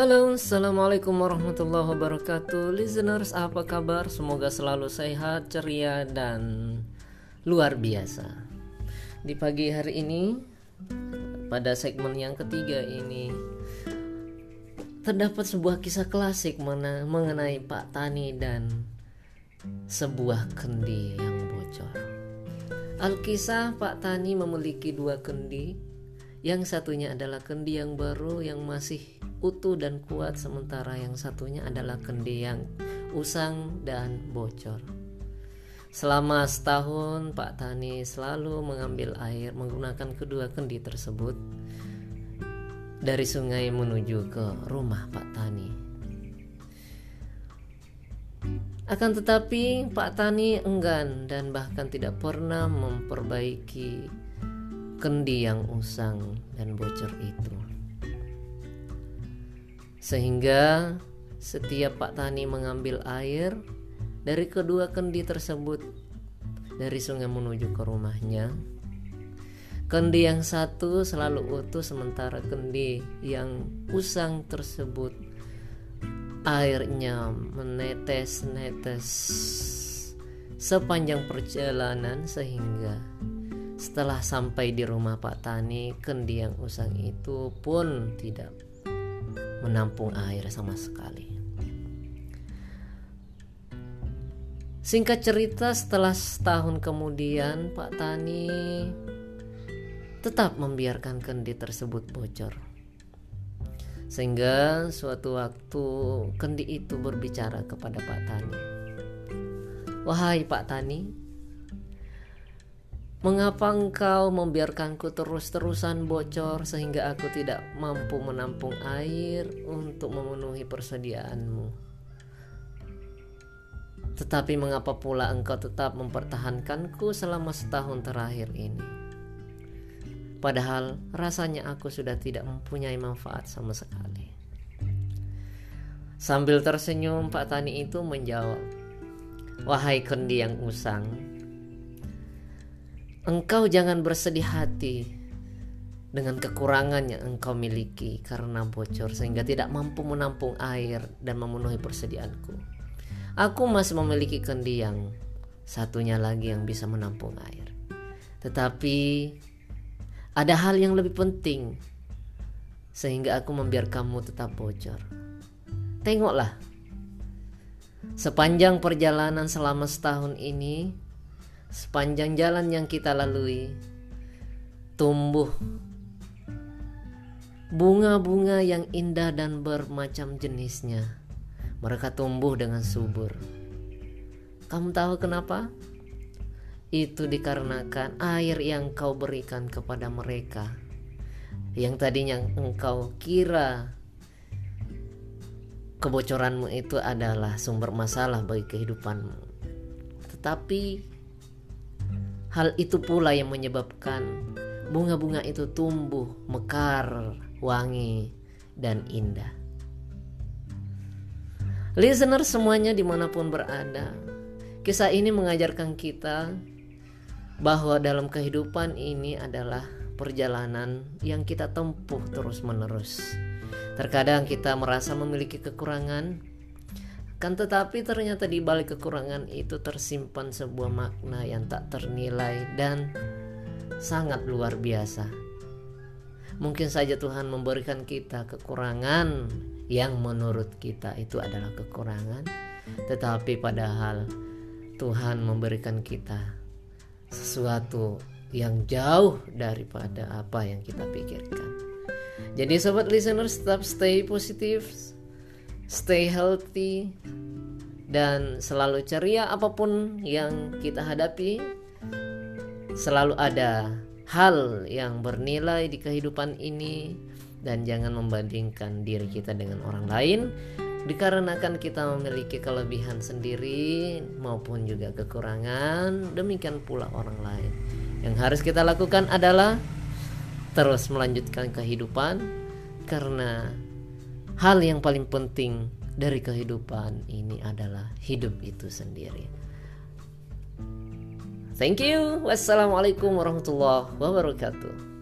Halo, Assalamualaikum warahmatullahi wabarakatuh. Listeners, apa kabar? Semoga selalu sehat, ceria, dan luar biasa. Di pagi hari ini, pada segmen yang ketiga ini Terdapat sebuah kisah klasik mengenai Pak Tani dan sebuah kendi yang bocor. Alkisah Pak Tani memiliki dua kendi. Yang satunya adalah kendi yang baru yang masih utuh dan kuat sementara yang satunya adalah kendi yang usang dan bocor. Selama setahun Pak Tani selalu mengambil air menggunakan kedua kendi tersebut dari sungai menuju ke rumah Pak Tani. Akan tetapi Pak Tani enggan dan bahkan tidak pernah memperbaiki kendi yang usang dan bocor itu. Sehingga setiap Pak Tani mengambil air dari kedua kendi tersebut dari sungai menuju ke rumahnya. Kendi yang satu selalu utuh sementara kendi yang usang tersebut airnya menetes-netes sepanjang perjalanan sehingga setelah sampai di rumah Pak Tani kendi yang usang itu pun tidak menampung air sama sekali. Singkat cerita, setelah setahun kemudian, Pak Tani tetap membiarkan kendi tersebut bocor. Sehingga suatu waktu kendi itu berbicara kepada Pak Tani. Wahai Pak Tani, Mengapa engkau membiarkanku terus-terusan bocor sehingga aku tidak mampu menampung air untuk memenuhi persediaanmu? Tetapi mengapa pula engkau tetap mempertahankanku selama setahun terakhir ini? Padahal rasanya aku sudah tidak mempunyai manfaat sama sekali. Sambil tersenyum, Pak Tani itu menjawab, "Wahai kendi yang usang, Engkau jangan bersedih hati dengan kekurangan yang engkau miliki karena bocor sehingga tidak mampu menampung air dan memenuhi persediaanku. Aku masih memiliki kendi yang satunya lagi yang bisa menampung air. Tetapi ada hal yang lebih penting sehingga aku membiarkanmu tetap bocor. Tengoklah, sepanjang perjalanan selama setahun ini, sepanjang jalan yang kita lalui tumbuh bunga-bunga yang indah dan bermacam jenisnya. Mereka tumbuh dengan subur. Kamu tahu kenapa? Itu dikarenakan air yang kau berikan kepada mereka. Yang tadinya engkau kira kebocoranmu itu adalah sumber masalah bagi kehidupanmu. Tetapi Hal itu pula yang menyebabkan bunga-bunga itu tumbuh mekar, wangi, dan indah. Listener semuanya di mana pun berada, kisah ini mengajarkan kita bahwa dalam kehidupan ini adalah perjalanan yang kita tempuh terus-menerus. Terkadang kita merasa memiliki kekurangan, kan tetapi ternyata di balik kekurangan itu tersimpan sebuah makna yang tak ternilai dan sangat luar biasa. Mungkin saja Tuhan memberikan kita kekurangan yang menurut kita itu adalah kekurangan, tetapi padahal Tuhan memberikan kita sesuatu yang jauh daripada apa yang kita pikirkan. Jadi sobat listeners tetap stay positif, stay healthy dan selalu ceria apa pun yang kita hadapi selalu ada hal yang bernilai di kehidupan ini dan jangan membandingkan diri kita dengan orang lain. Dikarenakan kita memiliki kelebihan sendiri maupun juga kekurangan demikian pula orang lain. Yang harus kita lakukan adalah terus melanjutkan kehidupan karena hal yang paling penting dari kehidupan ini adalah hidup itu sendiri. Thank you. Wassalamualaikum warahmatullahi wabarakatuh.